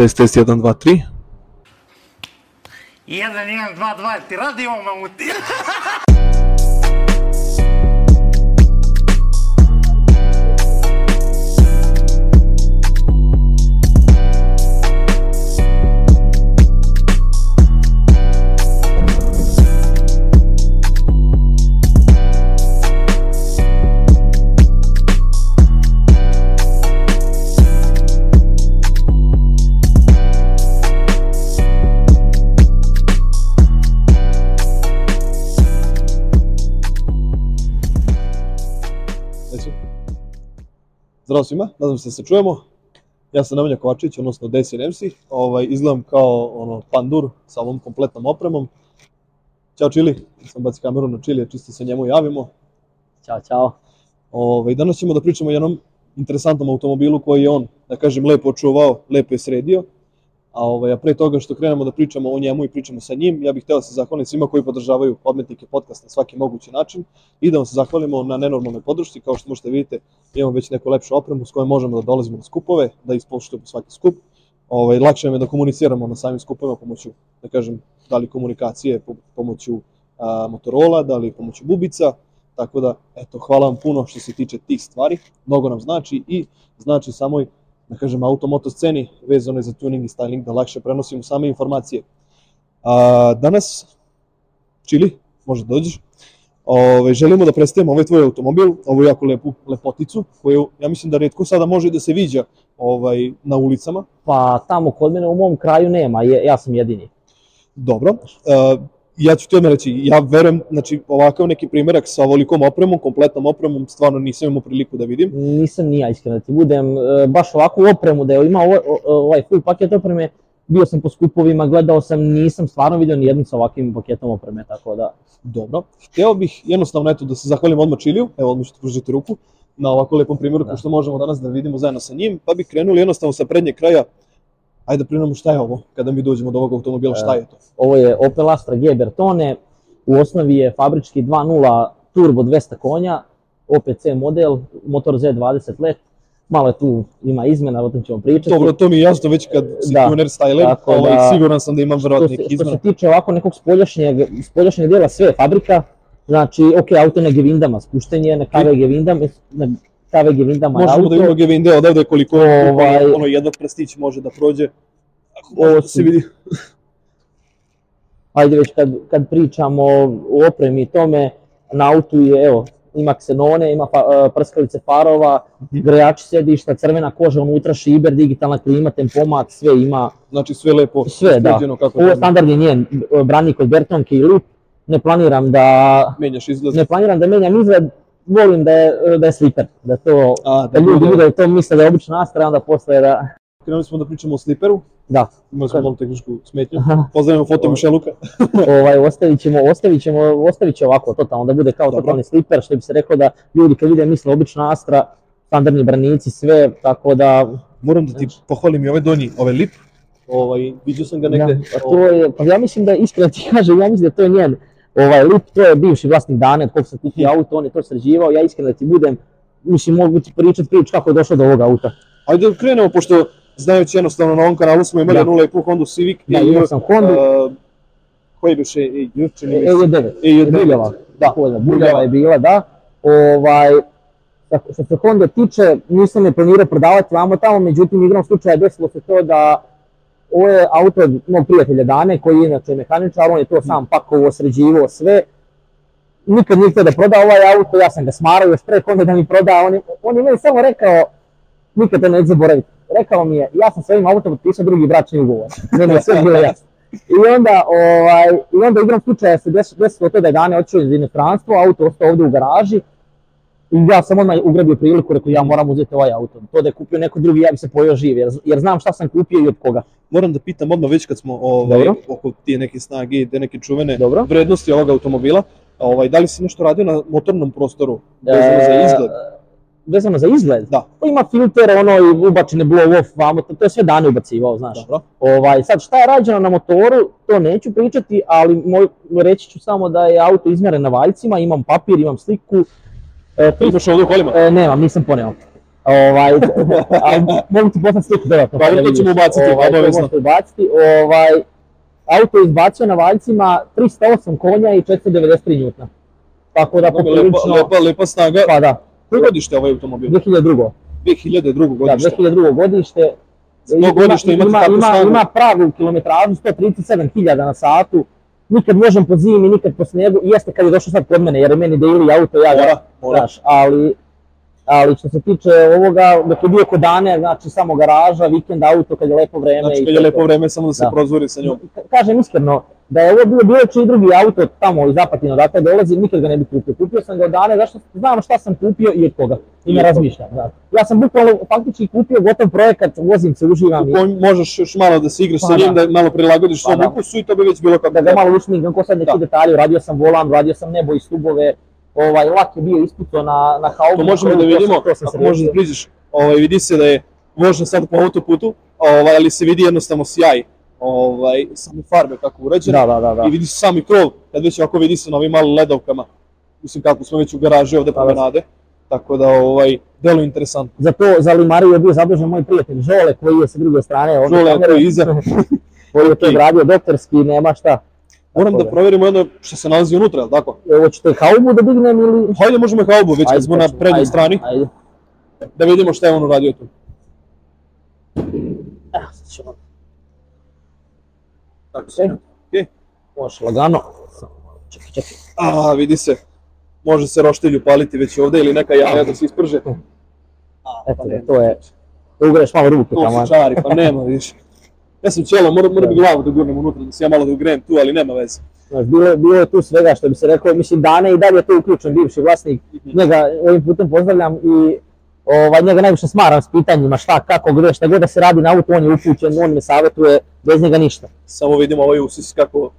Test, test, 1, 2, 3. 1, 1, 2, 2, ti radi ovo mamuti? Zdravo svima, nadam se da se čujemo. Ja sam Nemanja Kovačić, odnosno Desi MC. Ovaj, izgledam kao ono, pandur sa ovom kompletnom opremom. Ćao Čili, sam baci kameru na Čili, čisto se njemu javimo. Ćao, čao. Ovaj, danas ćemo da pričamo o jednom interesantnom automobilu koji je on, da kažem, lepo očuvao, lepo je sredio. A, ovaj, a pre toga što krenemo da pričamo o njemu i pričamo sa njim, ja bih hteo da se zahvalim svima koji podržavaju odmetnike podcast na svaki mogući način i da vam se zahvalimo na nenormalnoj podršci, kao što možete vidite, imamo već neku lepšu opremu s kojom možemo da dolazimo na skupove, da ispoštujemo svaki skup. Ovaj, lakše nam je da komuniciramo na samim skupovima pomoću, da kažem, da li komunikacije, po- pomoću a, Motorola, da li pomoću bubica, tako da, eto, hvala vam puno što se tiče tih stvari, mnogo nam znači i znači samoj, da kažem, automoto sceni vezano je za tuning i styling, da lakše prenosimo same informacije. A, danas, Čili, možda dođeš, Ove, želimo da predstavimo ovaj tvoj automobil, ovu jako lepu lepoticu, koju ja mislim da redko sada može da se viđa ovaj, na ulicama. Pa tamo kod mene u mom kraju nema, je, ja sam jedini. Dobro. E, ja ću ti odmah reći, ja verujem, znači ovakav neki primjerak sa ovolikom opremom, kompletnom opremom, stvarno nisam imao priliku da vidim. Nisam ni ja iskreno da ti budem, e, baš ovakvu opremu da je imao ovaj, ovaj full paket opreme, bio sam po skupovima, gledao sam, nisam stvarno vidio ni jednu sa ovakvim paketom opreme, tako da, Dobro. Hteo bih jednostavno eto da se zahvalim odmah Čiliju, evo odmah ću ti pružiti ruku, na ovako lepom primjeru, Da. pošto možemo danas da vidimo zajedno sa njim, pa bih krenuli jednostavno sa prednjeg kraja. Ajde da prinemo šta je ovo, kada mi dođemo do ovog automobila, šta je to? ovo je Opel Astra G Bertone, u osnovi je fabrički 2.0 turbo 200 konja, OPC model, motor Z20 let, malo je tu ima izmena, o tom ćemo pričati. Dobro, to mi je jasno već kad si Da. tuner styler, ovaj, da- siguran sam da imam što verovatno se, neki što se izmena. tiče ovako nekog spoljašnjeg, spoljašnjeg dela, sve je fabrika, znači, ok, auto na gevindama, spušten je na KVG vindama, na KVG vindama je Možemo auto. da vidimo Gevinde odavde koliko Ovaj- ono jedan prstić može da prođe. Ovo da se vidi. Ajde već kad, kad pričamo o opremi i tome, na autu je, evo, ima ksenone, ima e, prskalice farova, grejači sedišta, crvena koža, unutra šiber, digitalna klima, tempomat, sve ima, Znači sve lepo sve, da. kako Ovo je treba. standardni njen e, branik od Bertonke i Lup, ne planiram da, menjaš izgled. ne planiram da menjam izgled, volim da je, da je sliper, da to, A, da ljudi vide da to misle da je obična Astra, onda posle da, Krenuli smo da pričamo o sliperu, da, imali smo malo tehničku smetnju. Pozdravljamo foto Mišeluka. ovaj, ostavit ćemo, ostavit ćemo, ostavit će ovako totalno, da bude kao Dobro. totalni sliper, što bi se reklo da ljudi kad vide misle obična Astra, standardni branici, sve, tako da, Moram da ti pohvalim i ovaj donji, ovaj lip. Ovaj, vidio sam ga negde. da, pa to je, pa ja mislim da, iskreno ti kažem, ja mislim da to je njen, ovaj lip, to je bivši vlasnik Dane, od kog sam kupio auto, on je to sređivao, ja iskreno da ti budem, mislim, mogu ti pričati priču kako je došao do ovog auta. Ajde da krenemo, pošto znajući jednostavno na ovom kanalu smo imali Da. jednu lepu Honda Civic. Da, i, imao sam Hondu. Uh, koji biše, i juče mi E, se. E9, E9, Buljava, da. da, Buljava je bila, da. Ovaj, što se Honda tiče, nisam je planirao prodavati vamo tamo, međutim, igrom slučaja desilo se to da ovo je auto od mog prijatelja Dane, koji je inače mehaničar, on je to sam pakovao, sređivao sve. Nikad nije htio da proda ovaj auto, ja sam ga smarao još pre Honda da mi proda, on je, on je meni samo rekao, nikad to neću zaboraviti, rekao mi je, ja sam s ovim autom potpisao drugi bračni ugovor, meni je sve bilo jasno. I onda, ovaj, i onda igrom slučaja se des, desilo to da je Dane otišao iz inostranstva, auto ostao ovde u garaži. I ja sam odmah ugrabio priliku, rekao ja moram uzeti ovaj auto. To da je kupio neko drugi, ja bi se pojao živ, jer, jer znam šta sam kupio i od koga. Moram da pitam odmah već kad smo ovaj, Dobro. oko tije neke snage i te neke čuvene Dobro. vrednosti ovog automobila. Ovaj, da li si nešto radio na motornom prostoru vezano za izgled? E, vezano za izgled? Da. Pa ima filter, ono i ubačene blow off, vamo, to, to je sve Dane ubacivao, znaš. Dobro. Ovaj, sad šta je rađeno na motoru, to neću pričati, ali moj, reći ću samo da je auto izmeren na valjcima, imam papir, imam sliku. E, Imaš ovdje u kolima? E, nemam, nisam poneo. Ovaj, a mogu ti poslati sliku dodatno. Pa, pa da to ćemo ubaciti, Ovaj, obavezno. možete ubaciti. Ovaj, auto je izbacio na valjcima 308 konja i 493 njutna. Tako da Lepa, poprilično, lepa, lepa snaga. pa da, Koje godište ovaj automobil? 2002. 2002. Da, godište. 2002. godište. Godište imate ima, takvu ima, snagu? ima pravu kilometražu 137.000 na satu. Nikad možem po zimi, nikad po snijegu. I Jeste kad je došao sad kod mene, jer je meni daily auto, ja ga. Znaš, ali, ali što se tiče ovoga, dok je bio kod dane, znači samo garaža, vikend auto kad je lepo vreme. Znači, kad je lepo vreme, samo da se Da. prozori sa njom. Ka- Kažem iskreno, da je ovo bilo bilo čiji drugi auto tamo iz Apatina, odakle dolazi, nikad ga ne bi kupio. Kupio sam ga od dane, zašto znam šta sam kupio i od koga. I ne razmišljam. Da. Ja sam bukvalno faktički kupio gotov projekat, vozim se, uživam. U i- možeš još malo da se igraš Pa sa njim, da. da malo prilagodiš Pa svom da. ukusu i to bi već bilo kako da ga malo ušmigam, ko sad neki Da. detalji, radio sam volan, radio sam nebo i stubove, ovaj, lak je bio ispucao na, na haubu. To možemo da to sam- vidimo, to sam se ako možeš da priđeš, ovaj, vidi se da je vožnja sad po autoputu, ovaj, ali se vidi jednostavno sjaj ovaj, same farbe kako urađene. Da, da, da, da. I vidi se sami krov, kad već ovako vidi se na ovim malim ledovkama, mislim kako smo već u garaži ovde Da, da. promenade, tako da ovaj, delo interesantno. Za to, za Limariju je bio zadužen moj prijatelj Žole, koji je sa druge strane. ovdje Žole kamere, to iza. Koji je to Ok. gradio doktorski, nema šta. Moram Tako da proverimo jedno što se nalazi unutra, jel tako? E, Hoćete haubu da dignem ili... Hajde možemo haubu, već kad Ajde, smo na prednjoj ajde, strani, Ajde. da vidimo šta je on uradio tu. Eh, sad ćemo. Tako se. Okay. Može lagano. Čekaj, čekaj. A, vidi se. Može se roštilj upaliti već ovde ili neka jaja da se isprže. A, Eto pa to je... Da ugreš malo ruke To tamo. su čari, pa nema više. Ja sam ćelo, mora, mora bi glavu da gurnem unutra, da se ja malo da ugrejem tu, ali nema veze. Znaš, bilo, bilo je tu svega što bi se rekao, mislim Dane i dalje je tu uključen bivši vlasnik, njega ovim putem pozdravljam i ovaj, njega najviše smaram s pitanjima šta, kako, gde, šta god da se radi na auto, on je upućen, on me savjetuje, bez njega ništa. Samo vidimo ovaj usis kako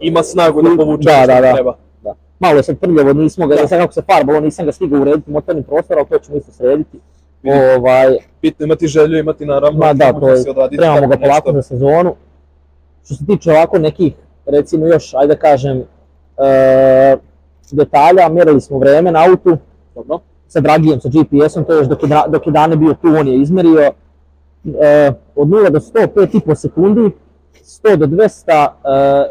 ima snagu da povuče Da, što da, da. treba. Da. Malo je sad prljavo, nismo ga, ne znam kako se farbalo, nisam ga stigao urediti motorni prostor, ali to ćemo isto srediti. Ovaj, Bitno imati želju, imati naravno. ma da, to je, odraditi trebamo ga polako za sezonu. Što se tiče ovako nekih, recimo još, ajde da kažem, e, detalja, mjerili smo vreme na autu, Dobro. Sa Dragijem, sa GPS-om, to je još dok je, dok je Dane bio tu, on je izmerio e, od 0 do 100, 5,5 sekundi, 100 do 200,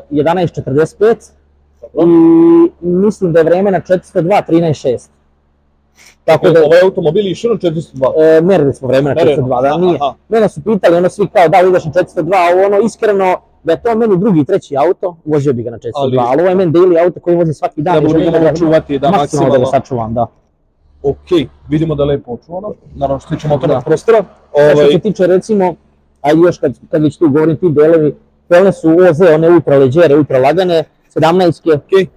e, 11.45 Dobro. i mislim da je vreme na 402, 13.6. Tako da, Ovaj automobil je išao na 402. e, merili smo vreme na Mereno, 402, da nije. aha. Mene su pitali, ono svi kao da li ideš na 402, a ono iskreno, da je to meni drugi i treći auto, vozio bi ga na 402, ali, Ali- ovo je meni daily auto koji vozim svaki dan. I bi želim ga čuvati, da, maksimalno da ga maksimalno. sačuvam, da. Ok, vidimo da je lepo očuvano. Naravno što se tiče motornog Da. prostora. Ovaj... Što Ovaj, se tiče recimo, a još kad, kad već tu govorim ti delovi, pelne su OZ, one ultra leđere, ultra lagane, 17-ke, ok, e,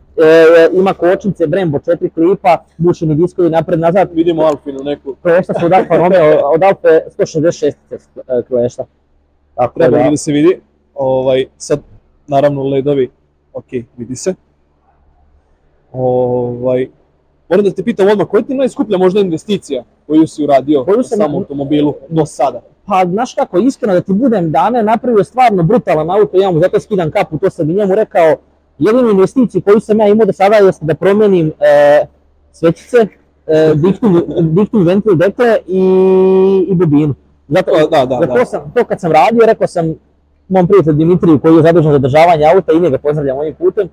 ima kočnice, Brembo 4 klipa, bušeni diskovi napred nazad, vidimo Alpinu neku. klešta su od Alfa Romeo, od Alfa 166 e, klešta. Tako Treba da, da se vidi. Ovaj, sad, naravno, ledovi, ok, vidi se. Ovaj, moram da te pitam odmah, koja ti je najskuplja možda investicija koju si uradio Koju sam- samom automobilu do sada? pa znaš kako, iskreno da ti budem dane, napravio je stvarno brutalan auto, ja mu zato skidam kapu, to sam i njemu rekao, jedinu investiciju koju sam ja imao do sada jeste da promenim e, svećice, e, diktum, diktum ventil dekle i, i bobinu. Zato, da, da, za da. to, sam, to kad sam radio, rekao sam mom prijatelju Dimitriju koji je zadužen za održavanje auta i njega pozdravljam ovim putem.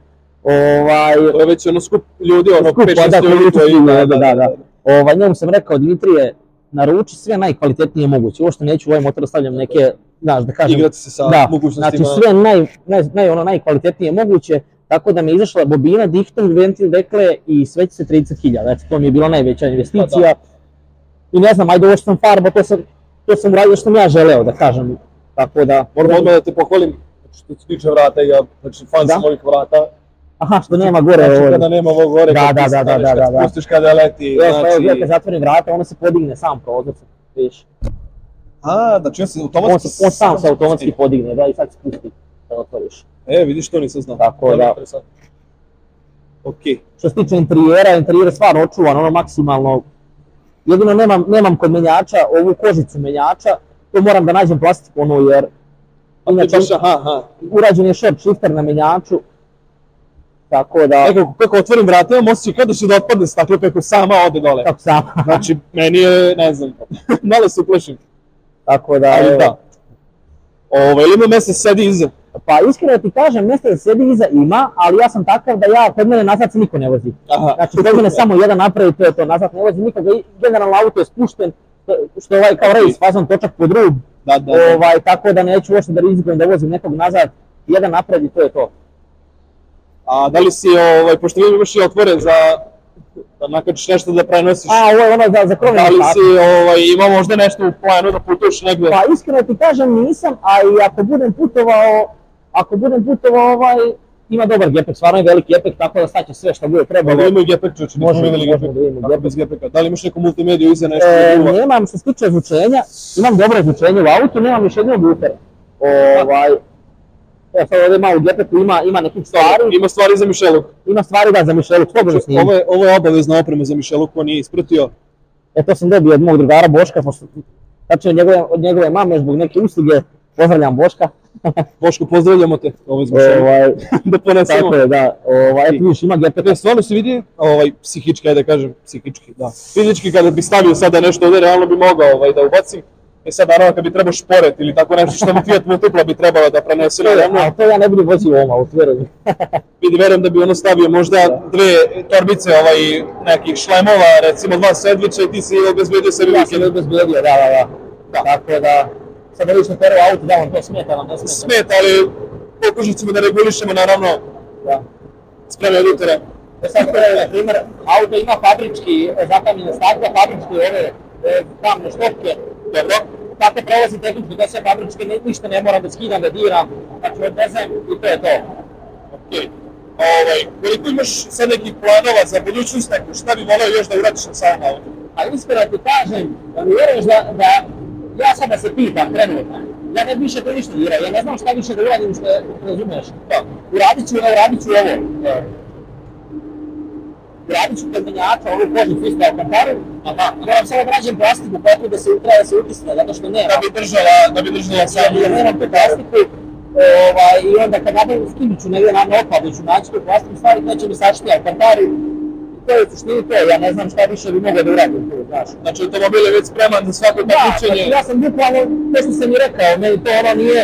Ovaj, To je već ono skup ljudi, ono Skup, 5-6 pa da, ljudi koji... ljudi, da, da, da. ovaj, njemu sam rekao Dimitrije, naruči sve najkvalitetnije moguće. Ovo što neću u ovaj motor da stavljam neke, znaš, da kažem, Igrati se sa da, znači mogućnostima. sve naj, naj, naj, ono najkvalitetnije moguće, tako da mi je izašla bobina, diktung, ventil, dekle i svećice 30.000, eto to mi je bila najveća investicija. I ne znam, ajde ovo što sam farba, to sam, to sam uradio što sam ja želeo da kažem, tako da... Moram odmah da te pohvalim, što se tiče vrata, ja, znači fan Da? sam ovih vrata, Aha, što nema gore, znači ovo, kada nema ovog gore, Da, da, da, da, da, kad da, da. spustiš kada leti, Evo, pa evo, gledaj, kad znači... zatvorim vrata, ono se podigne sam prozor, vidiš. A, znači on se On, automatski... se, on sam se automatski podigne, da, i sad spusti da otvoriš. E, vidiš, to nisam znao. Tako da. interesantno. Okej, Što se tiče interijera, interijer je stvarno očuvan, ono maksimalno. Jedino nemam, nemam kod menjača ovu kožicu menjača, to moram da nađem plastiku ono jer inače baš, aha, aha, urađen je short shifter na menjaču, Tako da, Nekako kako otvorim vrata, imam osjećaj kao da će da otpadne staklo kako sama ode dole. kako sam, Znači, meni je, ne znam, malo se uplašim. tako da, Ali da. Ovo, ili ima mesta sedi iza? Pa iskreno da ti kažem, mjesta da sedi iza ima, ali ja sam takav da ja, kod mene nazad se niko ne vozi. Aha. Znači, kod mene samo jedan napravi, to je to, nazad ne vozi nikoga, i generalno auto je spušten, što- je ovaj kao race, fazon točak pod rub, Da, da, da. ovaj, tako da neću uopšte da rizikujem da vozim nekog nazad, jedan napravi, to je to. A da li si, ovaj, pošto vidim imaš i otvore za da nakačiš nešto da prenosiš, A, ovo je ono za, za krovni da li si ovaj, imao možda nešto u planu da putuješ negde? Pa iskreno ti kažem nisam, a i ako budem putovao, ako budem putovao ovaj, ima dobar gepek, stvarno je veliki gepek, tako da staće sve što bude trebalo. Da imaju gepek čoče, nismo Možemo, videli gepek. da bez gepeka? Da li imaš neku multimediju iza nešto? E, drugo? nemam što se tiče zvučenja, imam dobro zvučenje u autu, nemam još jednog bufera. Ovaj, evo sad ovdje malo u ima, ima nekih stvari, Ima stvari za Mišelu. ima stvari da za Mišelu, slobodno snimim. Ovo je, ovo je obavezna oprema za Mišelu ko nije ispratio. E to sam dobio od mog drugara Boška, pošto, znači od njegove, od njegove mame zbog neke usluge, pozdravljam Boška. Boško, pozdravljamo te. Ovo je za Mišelu. Ovaj, da ponesemo. tako je, da, ovaj, eto vidiš, ima gepek. Dakle, stvarno se vidi, ovaj, psihički, ajde da kažem, psihički, da. Fizički kada bi stavio sada nešto ovdje, realno bi mogao ovaj, da ubacim. E sad, naravno, kad bi trebao šporet ili tako nešto što mu Fiat Multipla bi trebalo da prenese, naravno, Ali to ja ne budem vozio u ovom autu, verujem. vidi, verujem da bi ono stavio možda dve torbice ovaj, nekih šlemova, recimo dva sandviča i ti si obezbedio sebi Ja sam vikend. obezbedio, da, da, da. Tako da, sad da vidiš na teru auto, da vam to smeta, vam ne smeta. Smeta, ali pokušat ćemo da regulišemo, naravno, Da. spreme od utera. E sad, e, na primjer, auto ima fabrički e, zatamljene stakle, fabričke ove e, kamne štopke, dobro. Tako prolazi tehnički da sve fabričke, ne, ništa ne moram da skidam, da diram, znači odvezem i to je to. Okay. Ovaj, koliko imaš sad nekih planova za budućnost, neko, šta bi voleo još da uradiš na samom autu? A iskreno ti kažem, da mi vjeruješ da, da ja sad da se pitam trenutno, ja ne više to ništa dirao, ja ne znam šta više da uradim što razumeš. Da. Uradit ću, uradit ću ovo. e, Uradit ću kod menjača ovu kožu fista u kantaru, aha, moram samo da nađem plastiku potrebu da se treba da se utisne, zato što nema. Da bi držala, da bi držala sam. Ja nemam tu plastiku, ovaj, i onda kad napravim skinut ću negdje na na otpadu, ću naći tu plastiku, stvari neće mi a kantari, to je u suštini to, ja ne znam šta više bi mogao da uradim tu, znaš. Znači, automobil je već spreman za svako Da, takmičenje. znači ja sam bukvalno, to što sam i rekao, meni to ono nije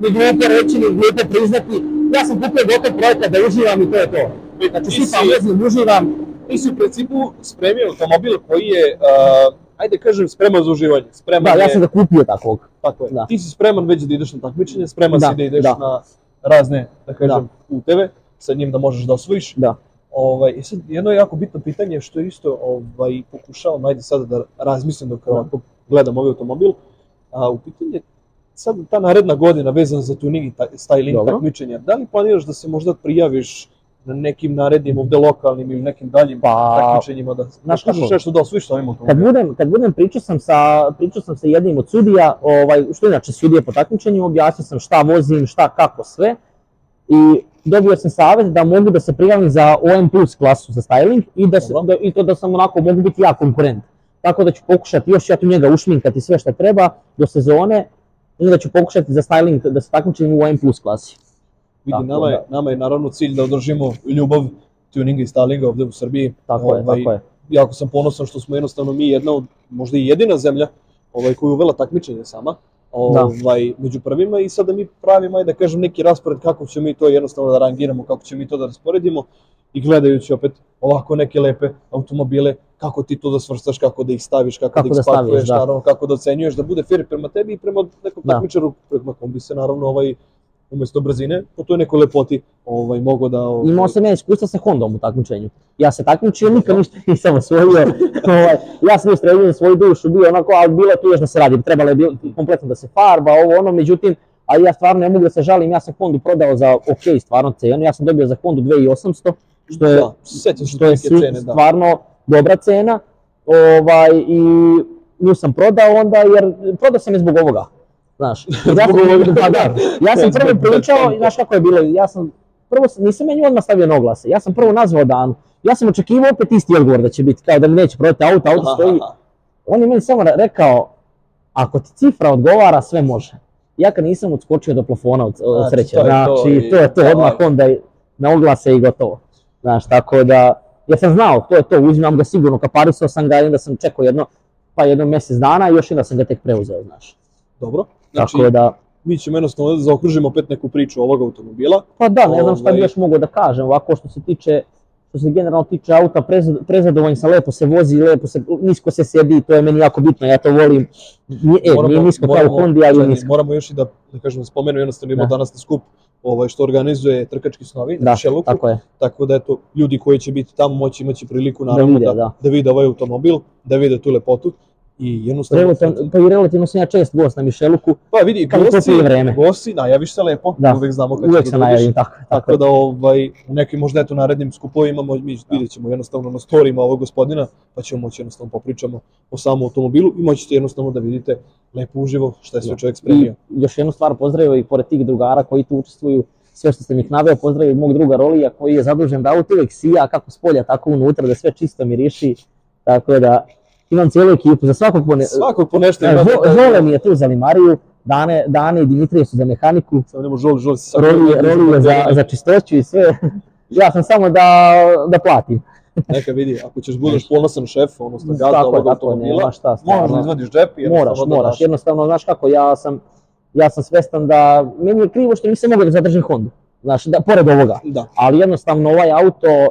ni glupo reći, ni glupo priznati. Ja sam kupio gotov projekat da uživam i to je to. Znači Ti sipam, si- vezim, uživam. Ti si u principu spremio automobil koji je, uh, ajde kažem, spreman za uživanje. Spreman Da, ja je, sam ga kupio takvog. tako je. da. Ti si spreman već da ideš na takmičenje, spreman Da, si da ideš da. na razne, da kažem, puteve, sa njim da možeš da osvojiš. Da. Ovaj, i sad jedno jako bitno pitanje što isto ovaj, pokušavam ajde sada da razmislim dok ovako gledam ovaj automobil. A, u pitanje sad ta naredna godina vezana za tuning i styling Dobro. takmičenja, da li planiraš da se možda prijaviš na nekim narednim ovde lokalnim ili nekim daljim Pa, takmičenjima da znaš pokušaš kako? nešto da osvojiš sa ovim Kad automobilom? budem, kad budem pričao sam sa, pričao sam sa jednim od sudija, ovaj, što inače sudije po takmičenju, objasnio sam šta vozim, šta, kako sve. I dobio sam savjet da mogu da se prijavim za OM plus klasu za styling i, da se, da, i to da sam onako mogu biti ja konkurent. Tako da ću pokušati još ja tu njega ušminkati sve što treba do sezone onda ću pokušati za styling da se takmičim u OM plus klasi. Vidi, Tako nama je, da. nama je naravno cilj da održimo ljubav tuninga i stylinga ovde u Srbiji. Tako je, tako je. Jako sam ponosan što smo jednostavno mi jedna od, možda i jedina zemlja ovaj, koju je uvela takmičenje sama. Ovaj, među prvima i sada mi pravimo, ajde da kažem, neki raspored kako ćemo mi to jednostavno da rangiramo, kako ćemo mi to da rasporedimo i gledajući opet ovako neke lepe automobile, kako ti to da svrstaš, kako da ih staviš, kako, Kako da ih da spakuješ, da. naravno, kako da ocenjuješ, da bude fair prema tebi i prema nekom Da. takmičaru, prema kom bi se naravno ovaj, umesto brzine, po toj nekoj lepoti ovaj, mogo da... Ovaj, Imao sam ja iskustva sa Hondom u takmičenju. Ja se takmičio, nikad ništa nisam osvojio. ovaj, ja sam ustrelio za svoju dušu, bio onako, ali bilo tu još da se radi. Trebalo je bilo kompletno da se farba, ovo ono, međutim, a ja stvarno ne mogu da se žalim, ja sam Hondu prodao za ok, stvarno cenu, ja sam dobio za Hondu 2800, što je, da, što je cene, da. stvarno dobra cena, ovaj, i nju sam prodao onda, jer prodao sam je zbog ovoga. Znaš, ja sam, pa da, ja sam prvo pričao, i znaš kako je bilo, ja sam, prvo, sam- nisam ja nju odmah stavio na oglase, ja sam prvo nazvao Danu, ja sam očekivao opet isti odgovor da će biti, kao da mi neće prodati auto, auto Aha, stoji, aha. on je meni samo rekao, ako ti cifra odgovara, sve može. Ja kad nisam odskočio do plafona od, od Znači, sreće, to je to znači to je to, odmah onda na oglase i gotovo. Znaš, tako da, ja sam znao, to je to, uzimam ga sigurno, kaparisao sam ga onda sam čekao jedno, pa jedno mjesec dana i još onda sam ga tek preuzeo, znaš. Dobro. Znači, Tako da, mi ćemo jednostavno da zaokružimo opet neku priču ovog automobila. pa da, ne znam šta Ovaj- bi još mogao da kažem, ovako što se tiče, što se generalno tiče auta, prezad- prezadovoljan sam, lepo se vozi, lepo se, nisko se sjedi, to je meni jako bitno, ja to volim. E, nije nisko kao u Hondi, ali čekaj, nisko. Moramo još i da, da kažem, spomenu, jednostavno imamo Da. danas na skup ovaj, što organizuje Trkački snovi na Da, Šeluku, tako je. tako da eto, ljudi koji će biti tamo moći imaći priliku Da naravno vide, da, da. da vide ovaj automobil, da vide tu lepotu i jednostavno... Relativno, pa i relativno sam ja čest gost na Mišeluku, Pa vidi, Kako gosti, vreme. gosti, najaviš se lepo, Da. uvek znamo kad uvek se da najavim, tako, tako, Tako da ovaj, u nekim možda eto narednim skupovima mi vidjet ćemo jednostavno na storijima ovog gospodina, pa ćemo moći jednostavno popričamo o samom automobilu i moći ćete jednostavno da vidite lepo uživo šta je sve Da. čovjek spremio. I još jednu stvar pozdravio i pored tih drugara koji tu učestvuju, sve što ste mi naveo, pozdravio mog druga Rolija koji je zadužen da auto uvek sija kako s polja, tako unutra, da sve čisto miriši, tako da imam cijelu ekipu, za svakog pone... Svakog po nešto E, ima. Žo- Žole mi je tu za limariju, Dane, Dane i Dimitrije su za mehaniku, Samo nemo žoli, žoli se sad- Roli Roli je za, za čistoću i sve. Ja sam samo da, da platim. Neka vidi, ako ćeš budeš ponosan šef, odnosno gazda Tako ovog je, automobila, šta. možeš stvarno. da izvadiš džep i Moraš, da moraš, jednostavno, znaš kako, ja sam, ja sam svestan da, meni je krivo što nisam mogao da zadržim Hondu, znaš, da, pored ovoga, Da, ali jednostavno ovaj auto,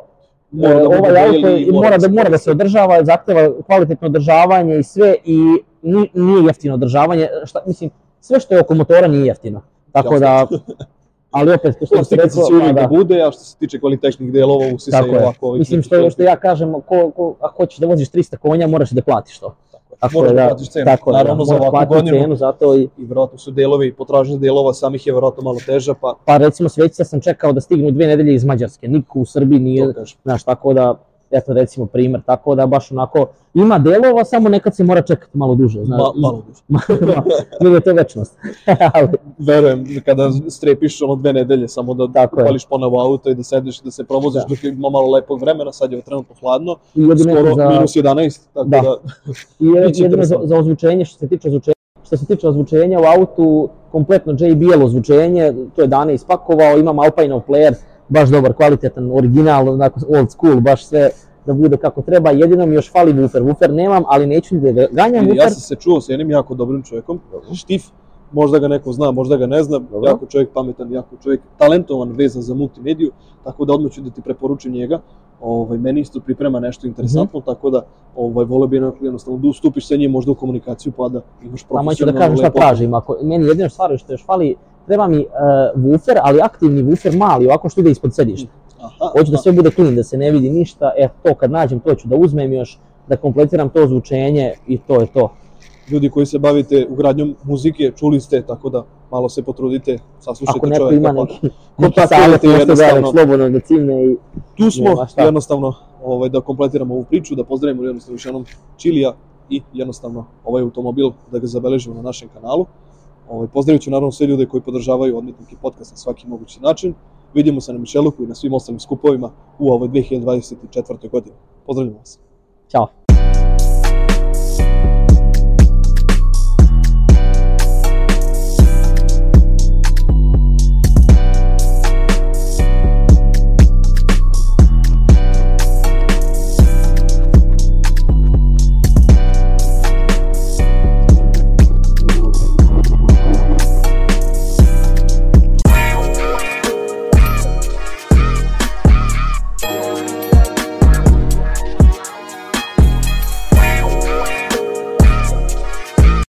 da ovaj auto i mora da, mora da se održava, zahteva kvalitetno održavanje i sve, i ni- nije jeftino održavanje, šta, mislim, sve što je oko motora nije jeftino, tako da, ali opet, što se rekao, će uvijek da, da bude, a što se tiče kvalitetnih delova, usi se Tako je. ovako... Mislim što, što ja kažem, ko, ko, ako hoćeš da voziš 300 konja, moraš da platiš to. Tako Moraš da da, platiš cenu, tako naravno, da, za moraš ovakvu godinu. cenu, zato i, I verovatno su delovi, potražnje delova samih je verovatno malo teža, pa pa recimo sveća sam čekao da stignu dve nedelje iz Mađarske, niko u Srbiji nije, znaš, tako da, eto recimo primer, tako da baš onako, ima delova, samo nekad se mora čekati malo duže, znaš, Ma, malo duže. Nije to večnost. Ali, Verujem, kada strepiš ono dve nedelje, samo da Tako je. pališ ponovo auto i da sediš i da se provoziš Da. dok ima malo lepog vremena, sad je trenutno hladno, skoro za, minus 11, tako Da. da, i je- jedino za, za ozvučenje, što se tiče ozvučenja, što se tiče ozvučenja u autu, kompletno JBL ozvučenje, to je Dane ispakovao, imam Alpine player, baš dobar, kvalitetan, original, onako old school, baš sve da bude kako treba, jedino mi još fali woofer, woofer nemam, ali neću ni da ga ganjam. Ja woofer, sam se čuo sa jednim jako dobrim čovjekom, Štif, možda ga neko zna, možda ga ne zna, Dobro. jako čovjek pametan, jako čovjek talentovan, vezan za multimediju, tako da odmah ću da ti preporučim njega. Ovaj, meni isto priprema nešto interesantno, Mhm. tako da ovaj, vole bi jednostavno da ustupiš sa njim možda u komunikaciju pa da imaš Samo ću da profesionalno kažem šta lepo- tražim, ako, meni jedino stvar što još fali, treba mi uh, woofer, ali aktivni woofer mali, ovako što ide ispod sedišta. Aha, Hoću da sve bude clean, da se ne vidi ništa, e to kad nađem to ću da uzmem još, da kompletiram to zvučenje i to je to. Ljudi koji se bavite ugradnjom muzike, čuli ste, tako da malo se potrudite, saslušajte Ako neko ima pa- neki, neki savjet, može da jednostavno. slobodno da cimne i tu smo jednostavno ovaj, da kompletiramo ovu priču, da pozdravimo jednostavno još jednom Čilija i jednostavno ovaj automobil da ga zabeležimo na našem kanalu. Ovaj, pozdravit ću naravno sve ljude koji podržavaju Odmetnik i podcast na svaki mogući način. Vidimo se na Mišeluku i na svim ostalim skupovima u ovoj 2024. godini. Pozdravljam vas. Ćao.